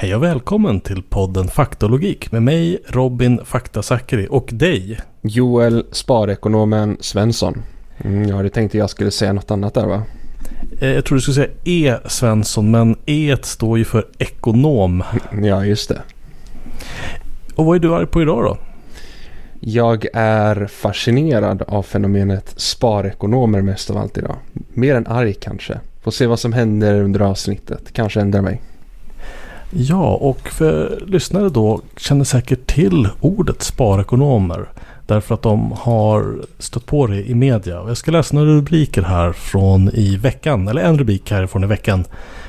Hej och välkommen till podden Faktologik med mig Robin Faktasakri och dig Joel Sparekonomen Svensson. Mm, ja, det tänkte jag skulle säga något annat där va? Eh, Jag tror du skulle säga E Svensson men E står ju för ekonom. Ja, just det. Och vad är du arg på idag då? Jag är fascinerad av fenomenet sparekonomer mest av allt idag. Mer än arg kanske. Får se vad som händer under avsnittet. Kanske ändrar mig. Ja, och för lyssnare då känner säkert till ordet sparekonomer. Därför att de har stött på det i media. Och jag ska läsa några rubriker här från i veckan. Eller en rubrik härifrån i veckan.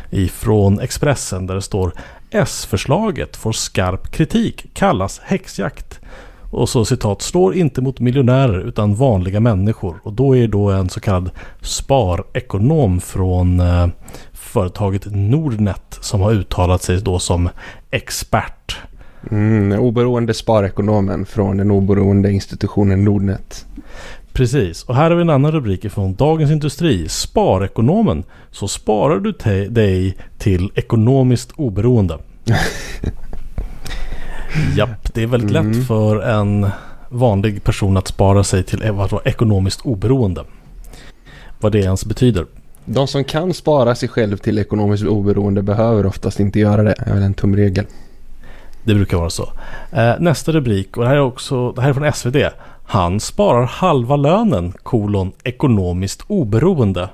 Ifrån Expressen där det står S-förslaget får skarp kritik. Kallas häxjakt. Och så citat, slår inte mot miljonärer utan vanliga människor. Och då är då en så kallad sparekonom från eh, företaget Nordnet som har uttalat sig då som expert. Mm, oberoende sparekonomen från den oberoende institutionen Nordnet. Precis, och här har vi en annan rubrik från Dagens Industri. Sparekonomen. Så sparar du dig till ekonomiskt oberoende. Japp, det är väldigt Mm. lätt för en vanlig person att spara sig till eh, vad var, ekonomiskt oberoende. Vad det ens betyder. De som kan spara sig själv till ekonomiskt oberoende behöver oftast inte göra det. är väl en tumregel. Det brukar vara så. Eh, nästa rubrik, och det här är också det här är från SvD. Han sparar halva lönen, kolon, ekonomiskt oberoende.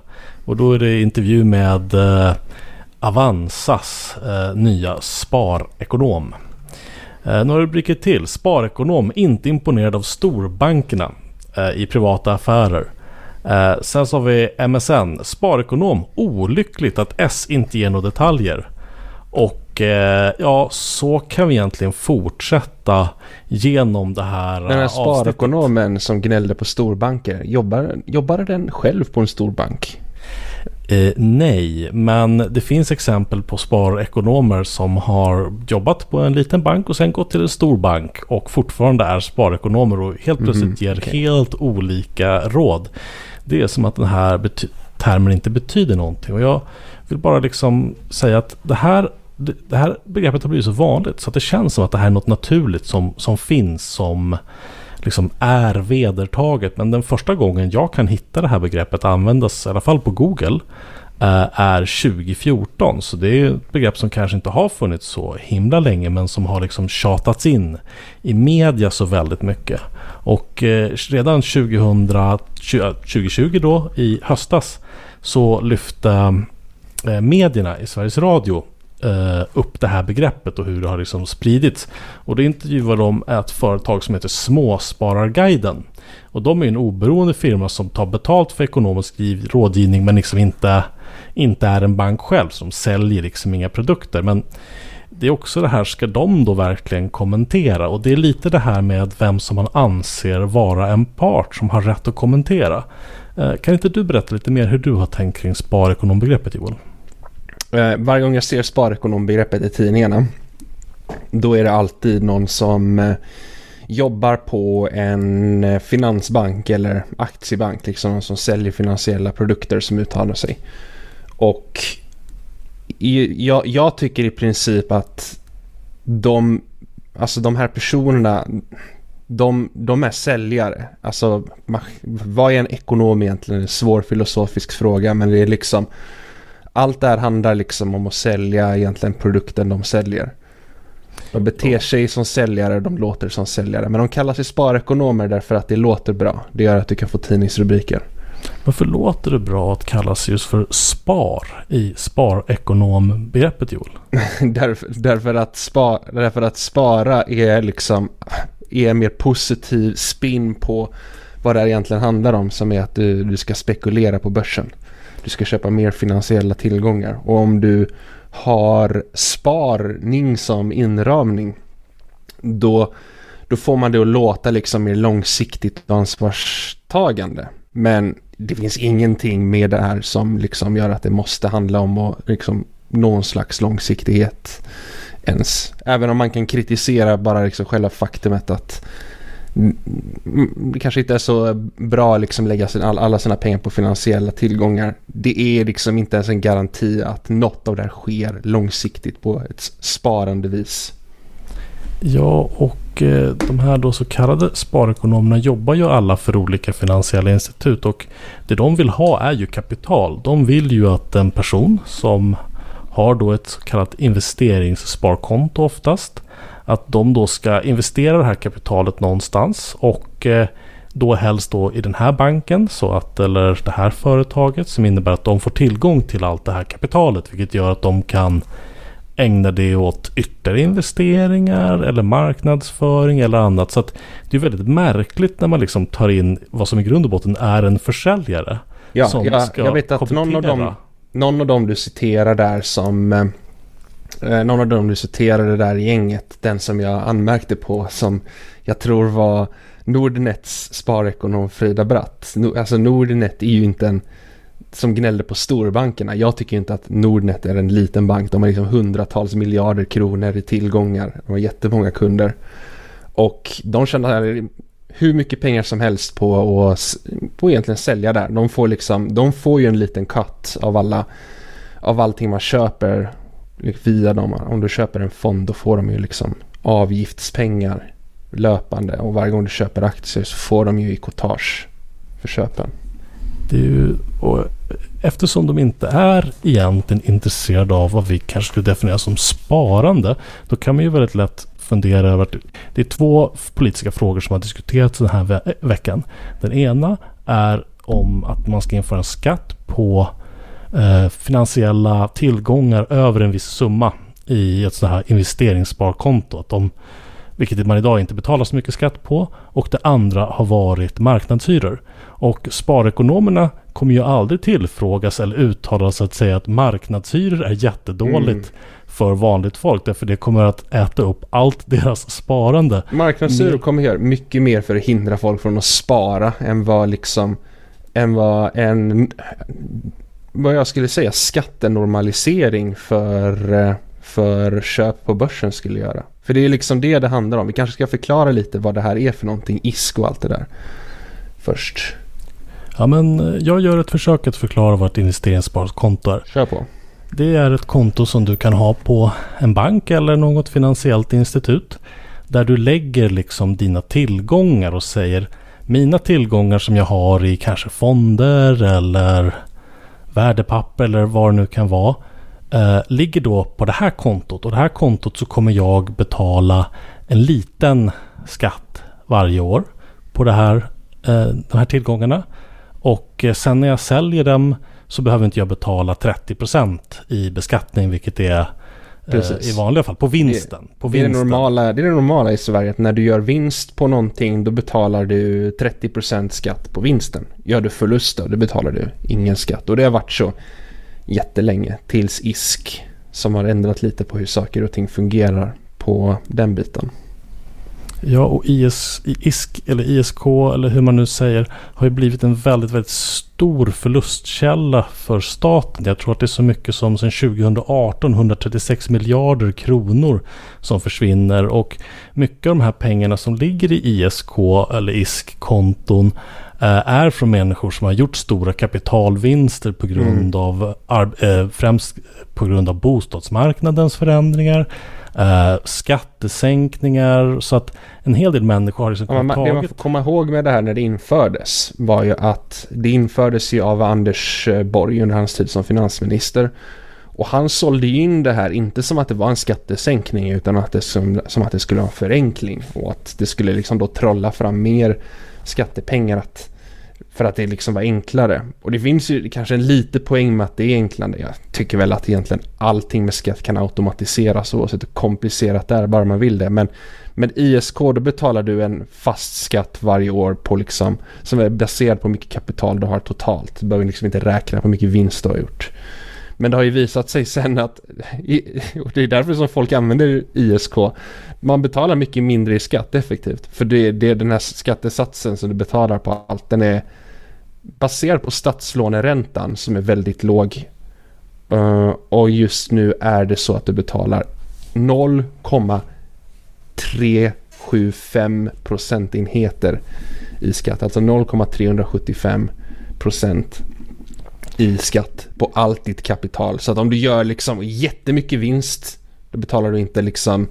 Och då är det intervju med eh, Avanzas eh, nya sparekonom. Eh, några rubriker till. Sparekonom, inte imponerad av storbankerna eh, i privata affärer. Eh, sen så har vi MSN, sparekonom, olyckligt att S inte ger några detaljer. Och ja, så kan vi egentligen fortsätta genom det här Den här eh, avsnittet. sparekonomen som gnällde på storbanker, jobbar, jobbar den själv på en storbank? Eh, nej, men det finns exempel på sparekonomer som har jobbat på en liten bank och sen gått till en stor bank och fortfarande är sparekonomer och helt plötsligt Mhm, ger okej. helt olika råd. Det är som att den här termen inte betyder någonting. Och jag vill bara liksom säga att det här, det, det här begreppet har blivit så vanligt så att det känns som att det här är något naturligt som, som finns som liksom är vedertaget. Men den första gången jag kan hitta det här begreppet användas i alla fall på Google eh, är 2014. Så det är ett begrepp som kanske inte har funnits så himla länge men som har liksom tjatats in i media så väldigt mycket. Och eh, redan 2000, 2020 då i höstas så lyfte eh, medierna i Sveriges Radio eh, upp det här begreppet och hur det har liksom spridits. Och då intervjuar de ett företag som heter Småspararguiden. Och de är en oberoende firma som tar betalt för ekonomisk rådgivning men liksom inte, inte är en bank själv. som säljer liksom inga produkter. Men det är också det här, ska de då verkligen kommentera? Och det är lite det här med vem som man anser vara en part som har rätt att kommentera. Eh, kan inte du berätta lite mer hur du har tänkt kring sparekonombegreppet Joel? Eh, varje gång jag ser sparekonombegreppet i tidningarna då är det alltid någon som eh, jobbar på en eh, finansbank eller aktiebank, liksom någon som säljer finansiella produkter som uttalar sig. Och i, jag, jag tycker i princip att de, alltså de här personerna, de, de är säljare. Alltså, vad är en ekonom egentligen? En svår filosofisk fråga, men det är liksom allt det här handlar liksom om att sälja egentligen produkten de säljer. De beter sig som säljare, de låter som säljare. Men de kallar sig sparekonomer därför att det låter bra. Det gör att du kan få tidningsrubriker. Varför låter det bra att kallas just för SPAR i sparekonombegreppet Joel? därför, därför, att spa, därför att spara är liksom är en mer positiv spin på vad det egentligen handlar om som är att du, du ska spekulera på börsen. Du ska köpa mer finansiella tillgångar och om du har sparning som inramning då, då får man det att låta liksom mer långsiktigt ansvarstagande. Men det finns ingenting med det här som liksom gör att det måste handla om att liksom någon slags långsiktighet ens. Även om man kan kritisera bara liksom själva faktumet att det kanske inte är så bra att liksom lägga sin, alla sina pengar på finansiella tillgångar. Det är liksom inte ens en garanti att något av det här sker långsiktigt på ett sparande vis. Ja, och eh, de här då så kallade sparekonomerna jobbar ju alla för olika finansiella institut och det de vill ha är ju kapital. De vill ju att en person som har då ett så kallat investeringssparkonto oftast att de då ska investera det här kapitalet någonstans och eh, då helst då i den här banken så att, eller det här företaget som innebär att de får tillgång till allt det här kapitalet vilket gör att de kan ägna det åt ytterligare investeringar eller marknadsföring eller annat. Så att det är väldigt märkligt när man liksom tar in vad som i grund och botten är en försäljare. Ja, jag, jag vet att någon av, dem, någon av dem du citerar där som Eh, Eh, någon av dem du citerade där i gänget, den som jag anmärkte på som jag tror var Nordnets sparekonom Frida Bratt. Alltså Nordnet är ju inte en som gnällde på storbankerna. Jag tycker inte att Nordnet är en liten bank. De har liksom hundratals miljarder kronor i tillgångar. De har jättemånga kunder. Och de tjänar hur mycket pengar som helst på att på egentligen sälja där. De får, liksom, de får ju en liten cut av alla av allting man köper via dem. Om du köper en fond då får de ju liksom avgiftspengar löpande och varje gång du köper aktier så får de ju i cotage för köpen. Det är ju, och eftersom de inte är egentligen intresserade av vad vi kanske skulle definiera som sparande då kan man ju väldigt lätt fundera över att det är två politiska frågor som har diskuterats den här ve veckan. Den ena är om att man ska införa en skatt på eh, finansiella tillgångar över en viss summa i ett sådant här investeringssparkonto. Att de, vilket man idag inte betalar så mycket skatt på. Och det andra har varit marknadshyror. Och sparekonomerna kommer ju aldrig tillfrågas eller uttala sig att säga att marknadshyror är jättedåligt mm. för vanligt folk. Därför det kommer att äta upp allt deras sparande. Marknadshyror kommer göra mycket mer för att hindra folk från att spara än vad liksom än vad en vad jag skulle säga skattenormalisering för, eh, för köp på börsen skulle göra. För det är liksom det det handlar om. Vi kanske ska förklara lite vad det här är för någonting, ISK och allt det där. Först. Ja men eh, jag gör ett försök att förklara vad ett investeringssparkonto är. Kör på. Det är ett konto som du kan ha på en bank eller något finansiellt institut. Där du lägger liksom dina tillgångar och säger mina tillgångar som jag har i kanske fonder eller värdepapper eller vad det nu kan vara. Eh, ligger då på det här kontot och det här kontot så kommer jag betala en liten skatt varje år på det här, eh, de här tillgångarna. Och eh, sen när jag säljer dem så behöver inte jag betala 30% i beskattning vilket är Precis. i vanliga fall på vinsten. På det, är det, normala, det är det normala i Sverige att när du gör vinst på någonting då betalar du 30% skatt på vinsten. Gör du förlust då, då betalar du ingen skatt. Och det har varit så jättelänge tills ISK som har ändrat lite på hur saker och ting fungerar på den biten. Ja, och IS, ISK eller ISK eller hur man nu säger har ju blivit en väldigt, väldigt stor förlustkälla för staten. Jag tror att det är så mycket som sedan 2018 136 miljarder kronor som försvinner och mycket av de här pengarna som ligger i ISK eller ISK-konton eh, är från människor som har gjort stora kapitalvinster på grund mm. av äh, främst på grund av bostadsmarknadens förändringar Uh, skattesänkningar så att en hel del människor har liksom ja, man, tagit... Det man får komma ihåg med det här när det infördes var ju att det infördes ju av Anders eh, Borg under hans tid som finansminister. Och han sålde in det här inte som att det var en skattesänkning utan att det som, som att det skulle vara en förenkling och att det skulle liksom då trolla fram mer skattepengar att för att det liksom var enklare. Och det finns ju kanske en liten poäng med att det är enklare. Jag tycker väl att egentligen allting med skatt kan automatiseras oavsett hur komplicerat det är, bara man vill det. Men med ISK då betalar du en fast skatt varje år på liksom, som är baserad på hur mycket kapital du har totalt. Du behöver liksom inte räkna på hur mycket vinst du har gjort. Men det har ju visat sig sen att, och det är därför som folk använder ISK, man betalar mycket mindre i skatt effektivt. För det, det är den här skattesatsen som du betalar på allt, den är baserad på statslåneräntan som är väldigt låg. Eh, och just nu är det så att du betalar 0,375 procentenheter i skatt. Alltså 0,375 procent i skatt på allt ditt kapital. Så att om du gör liksom jättemycket vinst då betalar du inte liksom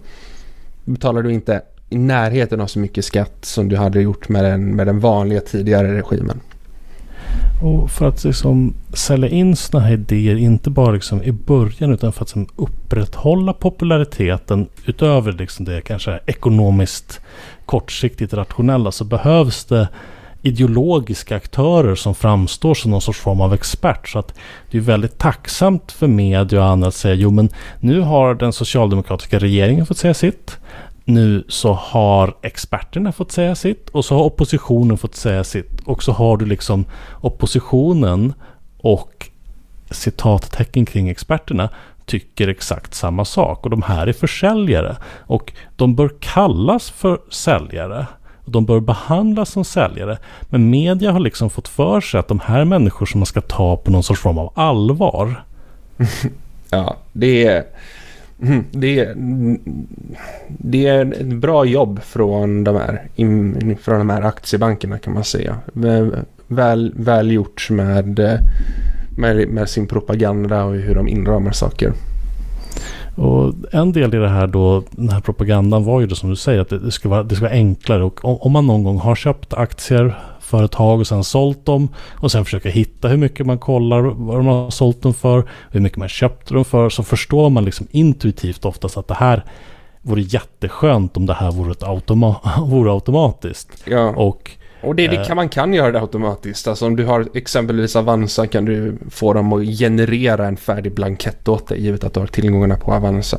betalar du inte i närheten av så mycket skatt som du hade gjort med den, med den vanliga tidigare regimen. Och för att liksom sälja in sådana här idéer, inte bara liksom i början utan för att liksom upprätthålla populariteten utöver liksom det kanske ekonomiskt kortsiktigt rationella så behövs det ideologiska aktörer som framstår som någon sorts form av expert. Så att det är väldigt tacksamt för media och andra att säga jo men nu har den socialdemokratiska regeringen fått säga sitt. Nu så har experterna fått säga sitt och så har oppositionen fått säga sitt. Och så har du liksom oppositionen och citattecken kring experterna tycker exakt samma sak. Och de här är försäljare. Och de bör kallas för säljare. Och de bör behandlas som säljare. Men media har liksom fått för sig att de här människor som man ska ta på någon sorts form av allvar. ja, det är... Det är, det är ett bra jobb från de här, från de här aktiebankerna kan man säga. Väl, väl gjort med, eh, med, med sin propaganda och hur de inramar saker. Och en del i det här då, den här propagandan var ju det som du säger att det ska vara, det ska vara enklare. Och om man någon gång har köpt aktier, företag och sen sålt dem och sen försöka hitta hur mycket man kollar vad de har sålt dem för, hur mycket man köpte dem för, så förstår man liksom intuitivt oftast att det här vore jätteskönt om det här vore, ett automa vore automatiskt. Ja. Och och det, det eh. kan, man kan göra det automatiskt. Alltså om du har exempelvis Avanza kan du få dem att generera en färdig blankett åt dig givet att du har tillgångarna på Avanza.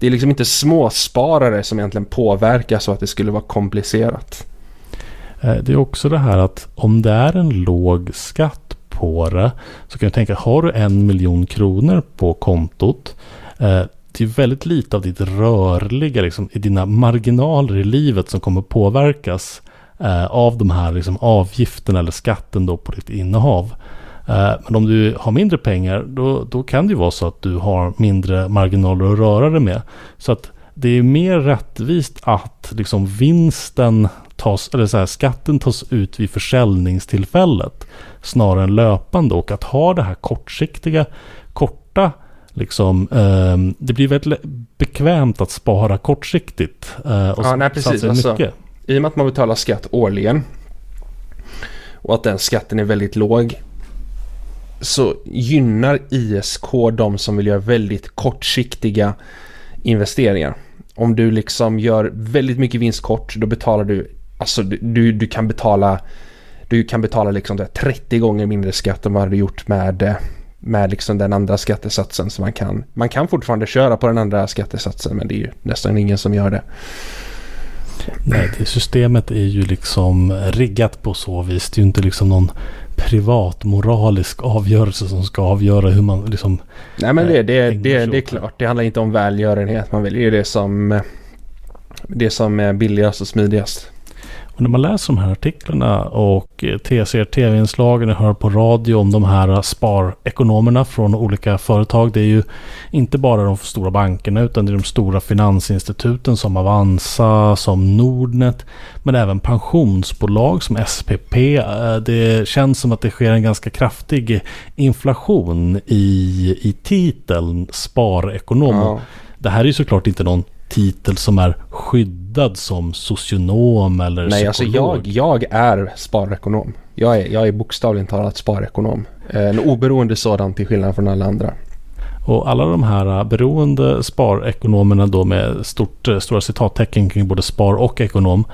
Det är liksom inte småsparare som egentligen påverkar så att det skulle vara komplicerat. Eh, det är också det här att om det är en låg skatt på det så kan du tänka, har du en miljon kronor på kontot eh, det är väldigt lite av ditt rörliga, liksom, i dina marginaler i livet som kommer påverkas eh, av de här liksom, avgifterna eller skatten då på ditt innehav. Eh, men om du har mindre pengar då, då kan det ju vara så att du har mindre marginaler att röra dig med. Så att det är mer rättvist att liksom vinsten tas, eller så här, skatten tas ut vid försäljningstillfället snarare än löpande och att ha det här kortsiktiga, korta Liksom, eh, det blir väldigt bekvämt att spara kortsiktigt. Eh, och ja, nej, precis. Alltså, i och med att man betalar skatt årligen och att den skatten är väldigt låg så gynnar ISK de som vill göra väldigt kortsiktiga investeringar. Om du liksom gör väldigt mycket vinst kort då betalar du, alltså du, du kan betala du kan betala liksom 30 gånger mindre skatt än vad du gjort med, med liksom den andra skattesatsen. Så man kan, man kan fortfarande köra på den andra skattesatsen men det är ju nästan ingen som gör det. Nej, det systemet är ju liksom riggat på så vis. Det är ju inte liksom någon privat moralisk avgörelse som ska avgöra hur man liksom... Nej men det, eh, det, det, det är klart. Det handlar inte om välgörenhet. Man väljer det som, det som är billigast och smidigast. Och när man läser de här artiklarna och ser tv-inslagen och hör på radio om de här sparekonomerna från olika företag. Det är ju inte bara de stora bankerna utan det är de stora finansinstituten som Avanza, som Nordnet. Men även pensionsbolag som SPP. Eh, det känns som att det sker en ganska kraftig inflation i, i titeln sparekonom. Ja. Det här är ju såklart inte någon titel som är skyddad som socionom eller Nej, alltså jag, jag är sparekonom. Jag är, jag är bokstavligen talat sparekonom. En oberoende sådan till skillnad från alla andra. Och alla de här beroende sparekonomerna då med stort, stora citattecken kring både spar och ekonom.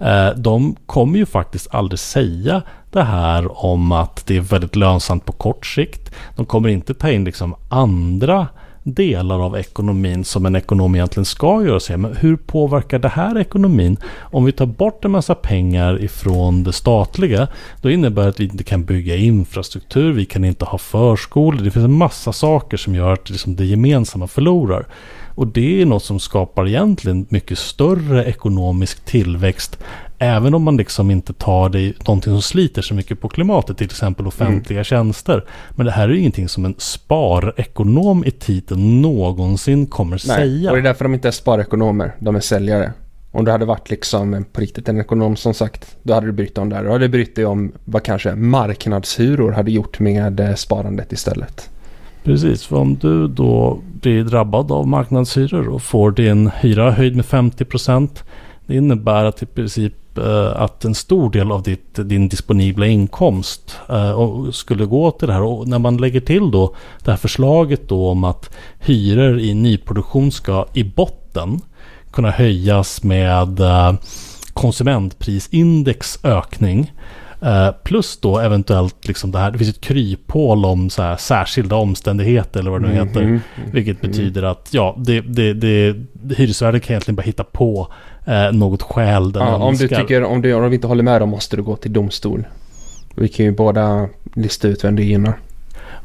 Eh, de kommer ju faktiskt aldrig säga det här om att det är väldigt lönsamt på kort sikt. De kommer inte ta in liksom andra delar av ekonomin som en ekonom egentligen ska göra sig. Men hur påverkar det här ekonomin? Om vi tar bort en massa pengar ifrån det statliga, då innebär det att vi inte kan bygga infrastruktur, vi kan inte ha förskolor. Det finns en massa saker som gör att liksom det gemensamma förlorar. Och det är något som skapar egentligen mycket större ekonomisk tillväxt Även om man liksom inte tar det i någonting som sliter så mycket på klimatet, till exempel offentliga mm. tjänster. Men det här är ju ingenting som en sparekonom i titeln någonsin kommer Nej, säga. och det är därför de inte är sparekonomer, de är säljare. Om du hade varit liksom på riktigt en ekonom som sagt, då hade du brytt dig om det här. Då hade du brytt dig om vad kanske marknadshyror hade gjort med sparandet istället. Precis, för om du då blir drabbad av marknadshyror och får din hyra höjd med 50% det innebär att i princip eh, att en stor del av ditt, din disponibla inkomst eh, skulle gå till det här. Och när man lägger till då det här förslaget då om att hyror i nyproduktion ska i botten kunna höjas med eh, konsumentprisindex ökning. Uh, plus då eventuellt liksom det här, det finns ett kryphål om så här särskilda omständigheter eller vad det nu heter. Mm -hmm. Vilket mm. betyder att ja, det, det, det, hyresvärden kan egentligen bara hitta på uh, något skäl den ja, Om du tycker, om du, om du inte håller med dem måste du gå till domstol. Vi kan ju båda lista ut vem det gynnar.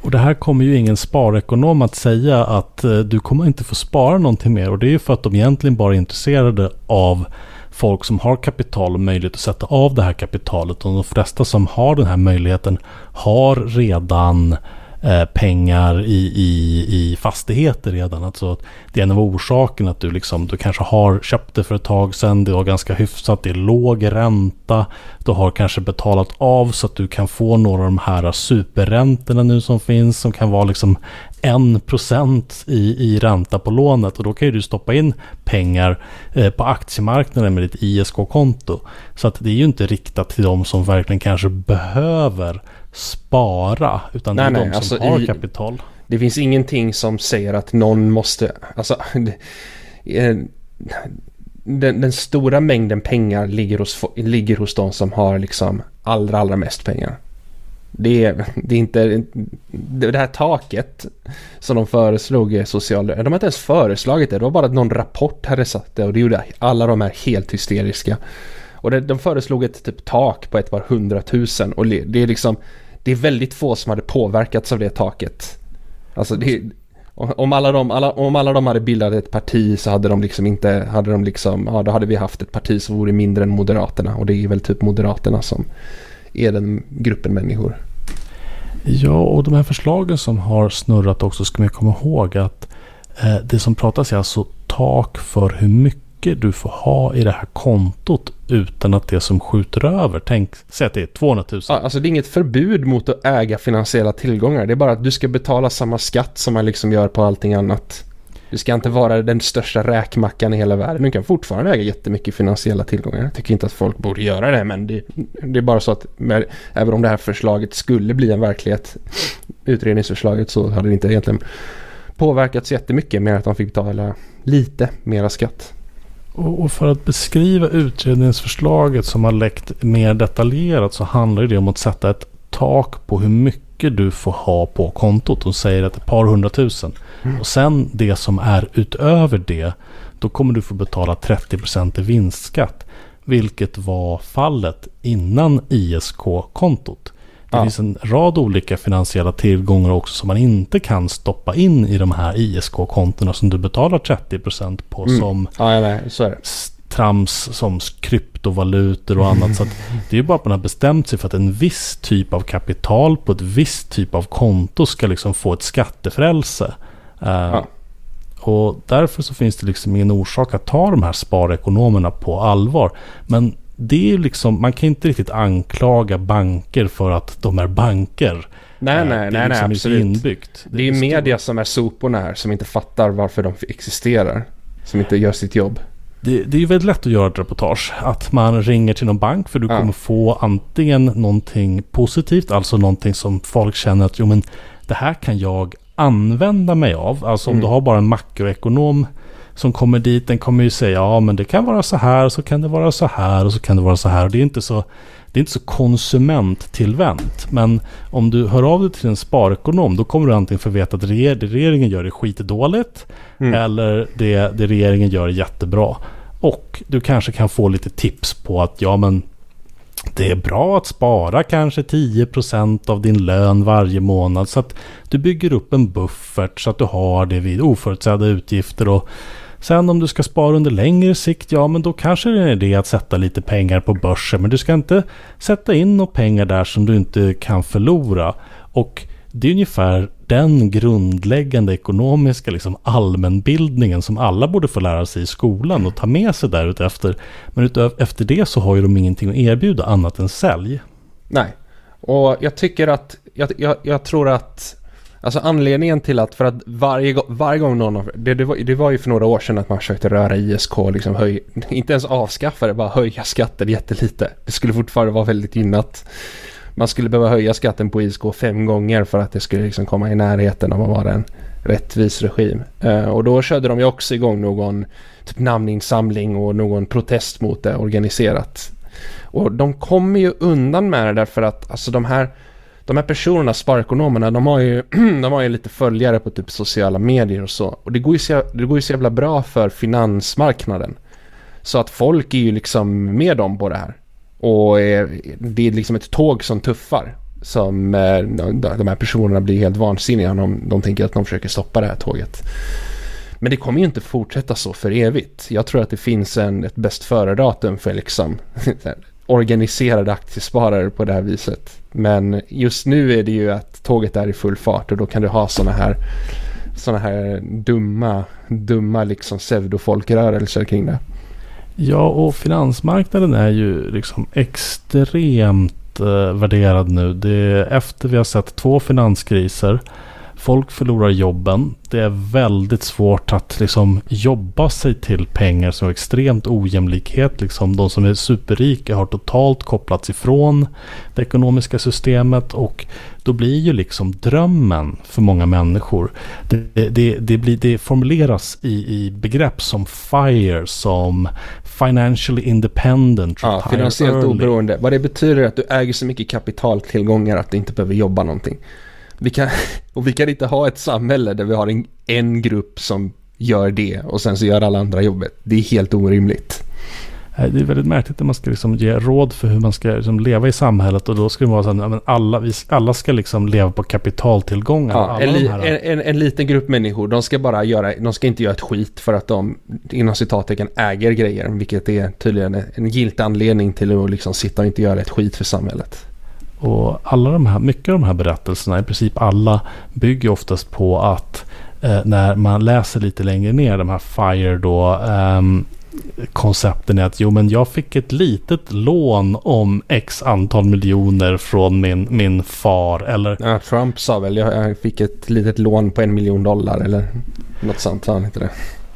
Och det här kommer ju ingen sparekonom att säga att uh, du kommer inte få spara någonting mer. Och det är ju för att de egentligen bara är intresserade av folk som har kapital och möjlighet att sätta av det här kapitalet. Och de flesta som har den här möjligheten har redan eh, pengar i, i, i fastigheter redan. Alltså, det är en av orsakerna att du, liksom, du kanske har köpt det för ett tag sedan. Det var ganska hyfsat. Det är låg ränta. Du har kanske betalat av så att du kan få några av de här superräntorna nu som finns. Som kan vara liksom 1% i, i ränta på lånet. Och då kan ju du stoppa in pengar eh, på aktiemarknaden med ditt ISK-konto. Så att det är ju inte riktat till de som verkligen kanske behöver spara. Utan nej, det är nej, de som alltså har i, kapital. Det finns ingenting som säger att någon måste... Alltså, eh, den, den, stora mängden pengar ligger hos, ligger hos de som har liksom allra, allra mest pengar. Det är, det är inte... Det här taket som de föreslog social... De har inte ens föreslagit det. Det var bara att någon rapport hade satt det och det gjorde alla de här helt hysteriska. Och det, de föreslog ett typ tak på ett par hundratusen och det är liksom... Det är väldigt få som hade påverkats av det taket. Alltså det, om alla, de, alla, om alla de hade bildat ett parti så hade de liksom inte, hade de liksom, ja då hade vi haft ett parti som vore mindre än Moderaterna och det är väl typ Moderaterna som är den gruppen människor. Ja, och de här förslagen som har snurrat också ska man komma ihåg att eh, det som pratas är alltså tak för hur mycket du får ha i det här kontot utan att det som skjuter över, tänk, säg att det är 200 000. Ja, alltså det är inget förbud mot att äga finansiella tillgångar. Det är bara att du ska betala samma skatt som man liksom gör på allting annat. Du ska inte vara den största räkmackan i hela världen. Du kan fortfarande äga jättemycket finansiella tillgångar. Jag tycker inte att folk borde göra det, men det, det är bara så att med, även om det här förslaget skulle bli en verklighet, utredningsförslaget, så hade det inte egentligen påverkats jättemycket mer att de fick betala lite mera skatt. Och för att beskriva utredningsförslaget som har läckt mer detaljerat så handlar det om att sätta ett tak på hur mycket du får ha på kontot. De säger att ett par hundratusen. Mm. Och sen det som är utöver det, då kommer du få betala 30% i vinstskatt. Vilket var fallet innan ISK-kontot. Det ja. finns en rad olika finansiella tillgångar också som man inte kan stoppa in i de här ISK-kontona som du betalar 30% på mm. som ja, nej, trams som kryptovalutor och annat. så det är ju bara att man har bestämt sig för att en viss typ av kapital på ett visst typ av konto ska liksom få ett skattefrälse. Uh, ja. Och därför så finns det liksom ingen orsak att ta de här sparekonomerna på allvar. Men det är liksom, man kan inte riktigt anklaga banker för att de är banker. Nej, eh, nej, nej, liksom nej, absolut. Inbyggt. Det, det är, är media som är soporna här som inte fattar varför de existerar. Som inte gör sitt jobb. Det, det är ju väldigt lätt att göra ett reportage. Att man ringer till någon bank för du ja. kommer få antingen någonting positivt, alltså någonting som folk känner att jo men det här kan jag använda mig av. Alltså om mm. du har bara en makroekonom som kommer dit, den kommer ju säga ja men det kan vara så här, så kan det vara så här och så kan det vara så här. Och det är inte så, det är inte så konsumenttillvänt. Men om du hör av dig till en sparekonom då kommer du antingen få veta att det regeringen gör är skitdåligt mm. eller det, det regeringen gör är jättebra. Och du kanske kan få lite tips på att ja men det är bra att spara kanske 10% av din lön varje månad så att du bygger upp en buffert så att du har det vid oförutsedda utgifter och Sen om du ska spara under längre sikt, ja men då kanske det är en idé att sätta lite pengar på börsen. Men du ska inte sätta in några pengar där som du inte kan förlora. Och det är ungefär den grundläggande ekonomiska liksom, allmänbildningen som alla borde få lära sig i skolan och ta med sig där utefter. Men efter det så har ju de ingenting att erbjuda annat än sälj. Nej, och jag tycker att, jag, jag, jag tror att Alltså anledningen till att, för att varje, varje gång någon av, det, det, var, det var ju för några år sedan att man försökte röra ISK, liksom höj, inte ens avskaffa det, bara höja skatten jättelite. Det skulle fortfarande vara väldigt gynnat. Man skulle behöva höja skatten på ISK fem gånger för att det skulle liksom komma i närheten av att vara en rättvis regim. Uh, och då körde de ju också igång någon typ namninsamling och någon protest mot det organiserat. Och de kommer ju undan med det därför att alltså de här de här personerna, sparekonomerna, de har ju, de har ju lite följare på typ sociala medier och så. Och det går, ju så, det går ju så jävla bra för finansmarknaden. Så att folk är ju liksom med dem på det här. Och eh, det är liksom ett tåg som tuffar. Som eh, de här personerna blir helt vansinniga om de tänker att de försöker stoppa det här tåget. Men det kommer ju inte fortsätta så för evigt. Jag tror att det finns en, ett bäst före-datum för liksom organiserade aktiesparare på det här viset. Men just nu är det ju att tåget är i full fart och då kan du ha sådana här sådana här dumma, dumma liksom pseudofolkrörelser kring det. Ja, och finansmarknaden är ju liksom extremt eh, värderad nu. Det är efter vi har sett två finanskriser Folk förlorar jobben. Det är väldigt svårt att liksom jobba sig till pengar som är extremt ojämlikhet. Liksom de som är superrika har totalt kopplats ifrån det ekonomiska systemet och då blir ju liksom drömmen för många människor. Det, det, det, blir, det formuleras i, i begrepp som FIRE, som financially independent, ja, finansiellt oberoende. Vad det betyder är att du äger så mycket kapitaltillgångar att du inte behöver jobba någonting. Vi kan, och vi kan inte ha ett samhälle där vi har en, en grupp som gör det och sen så gör alla andra jobbet. Det är helt orimligt. Det är väldigt märkligt när man ska liksom ge råd för hur man ska liksom leva i samhället och då ska det vara så att alla, alla ska liksom leva på kapitaltillgångar. Ja, en, li, en, en, en, liten grupp människor, de ska bara göra, de ska inte göra ett skit för att de inom citattecken äger grejer, vilket är tydligen en giltig anledning till att liksom sitta och inte göra ett skit för samhället. Och alla de här, mycket av de här berättelserna, i princip alla, bygger oftast på att eh, när man läser lite längre ner, de här FIRE då, eh, koncepten är att jo men jag fick ett litet lån om x antal miljoner från min, min far eller... Ja, Trump sa väl jag fick ett litet lån på en miljon dollar eller något sånt, sa han inte det?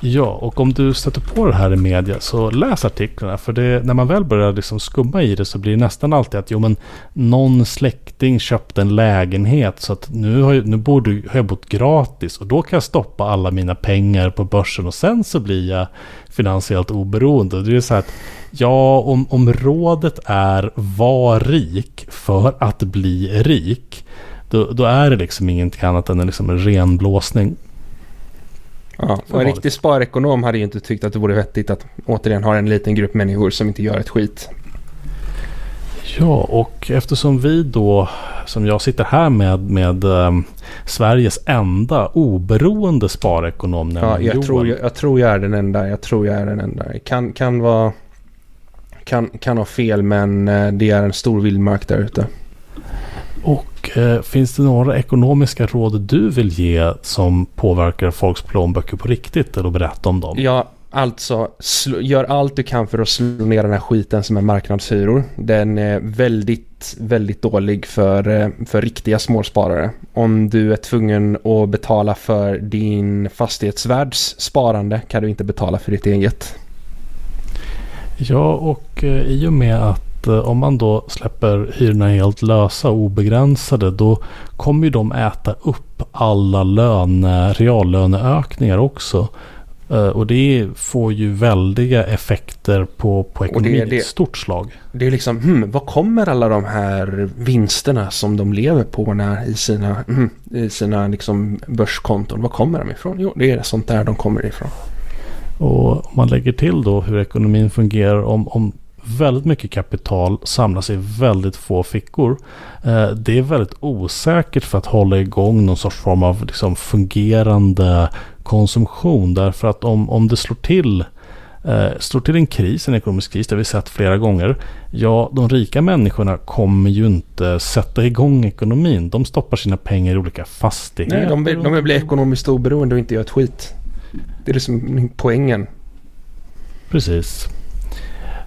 Ja, och om du stöter på det här i media så läs artiklarna. För det, när man väl börjar liksom skumma i det så blir det nästan alltid att jo men någon släkting köpte en lägenhet så att nu har jag, nu borde, har jag bott gratis och då kan jag stoppa alla mina pengar på börsen och sen så blir jag finansiellt oberoende. Det är så här att ja, om, om rådet är var rik för att bli rik då, då är det liksom ingenting annat än liksom en renblåsning. Ja, och en riktig sparekonom hade ju inte tyckt att det vore vettigt att återigen ha en liten grupp människor som inte gör ett skit. Ja, och eftersom vi då, som jag sitter här med, med um, Sveriges enda oberoende sparekonom. Ja, jag tror jag, jag tror jag är den enda. Jag tror jag är den enda. Kan, kan vara... Kan, kan ha fel, men eh, det är en stor vildmark där ute. Och eh, finns det några ekonomiska råd du vill ge som påverkar folks plånböcker på riktigt eller berätta om dem? Ja, alltså gör allt du kan för att slå ner den här skiten som är marknadshyror. Den är väldigt, väldigt dålig för, eh, för riktiga småsparare. Om du är tvungen att betala för din fastighetsvärds sparande kan du inte betala för ditt eget. Ja, och eh, i och med att Eh, om man då släpper hyrorna helt lösa och obegränsade då kommer ju de äta upp alla löne, reallöneökningar också. Uh, och det får ju väldiga effekter på, på ekonomin i ett stort slag. Det är liksom, hmm, vad kommer alla de här vinsterna som de lever på när, i sina, hmm, i sina liksom börskonton, vad kommer de ifrån? Jo, det är sånt där de kommer ifrån. Och om man lägger till då hur ekonomin fungerar om, om väldigt mycket kapital samlas i väldigt få fickor. Eh, det är väldigt osäkert för att hålla igång någon sorts form av liksom fungerande konsumtion. Därför att om, om det slår till eh, slår till en kris, en ekonomisk kris, det har vi sett flera gånger. Ja, de rika människorna kommer ju inte sätta igång ekonomin. De stoppar sina pengar i olika fastigheter. Nej, de vill, de vill bli ekonomiskt oberoende och inte göra ett skit. Det är liksom poängen. Precis.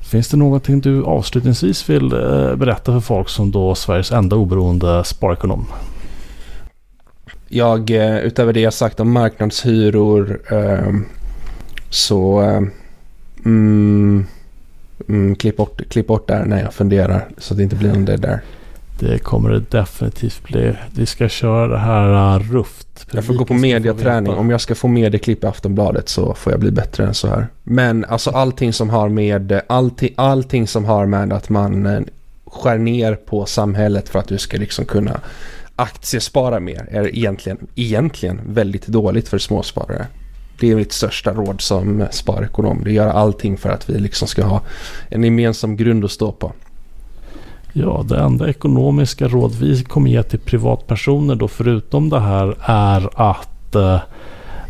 Finns det någonting du avslutningsvis vill eh, berätta för folk som då Sveriges enda oberoende sparekonom? Jag, eh, utöver det jag sagt om marknadshyror eh, så mm, mm, klipp, bort, klipp bort där när jag funderar så att det inte blir någon det där. Det kommer det definitivt bli. Vi ska köra det här uh, ruft. Jag får gå på mediaträning. Om jag ska få medieklipp i Aftonbladet så får jag bli bättre än så här. Men alltså allting som har med allting, allting som har med att man eh, skär ner på samhället för att du ska liksom kunna aktiespara mer är egentligen, egentligen väldigt dåligt för småsparare. Det är mitt största råd som sparekonom. Det gör allting för att vi liksom ska ha en gemensam grund att stå på. Ja, det enda ekonomiska råd vi kommer ge till privatpersoner då förutom det här är att eh,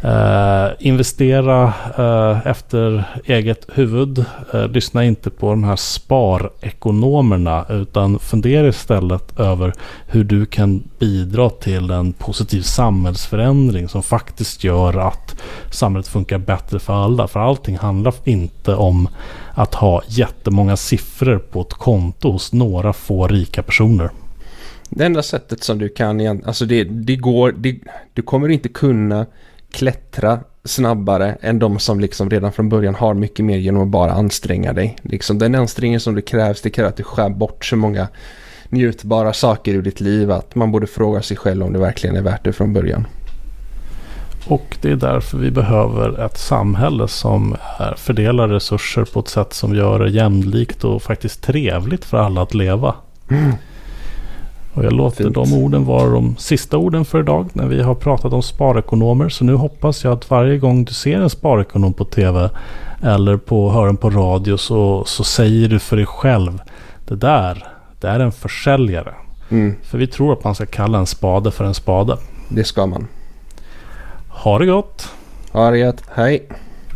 Uh, investera uh, efter eget huvud. Uh, lyssna inte på de här sparekonomerna utan fundera istället över hur du kan bidra till en positiv samhällsförändring som faktiskt gör att samhället funkar bättre för alla. För allting handlar inte om att ha jättemånga siffror på ett konto hos några få rika personer. Det enda sättet som du kan, alltså det, det går, det, du kommer inte kunna klättra snabbare än de som liksom redan från början har mycket mer genom att bara anstränga dig. Liksom den ansträngning som det krävs, det kräver att du skär bort så många njutbara saker ur ditt liv att man borde fråga sig själv om det verkligen är värt det från början. Och det är därför vi behöver ett samhälle som fördelar resurser på ett sätt som gör det jämlikt och faktiskt trevligt för alla att leva. Mm. Och jag låter Fint. de orden vara de sista orden för idag när vi har pratat om sparekonomer. Så nu hoppas jag att varje gång du ser en sparekonom på tv eller på hören på radio så, så säger du för dig själv det där, det är en försäljare. Mm. För vi tror att man ska kalla en spade för en spade. Det ska man. Ha det gott! Ha det gott, hej!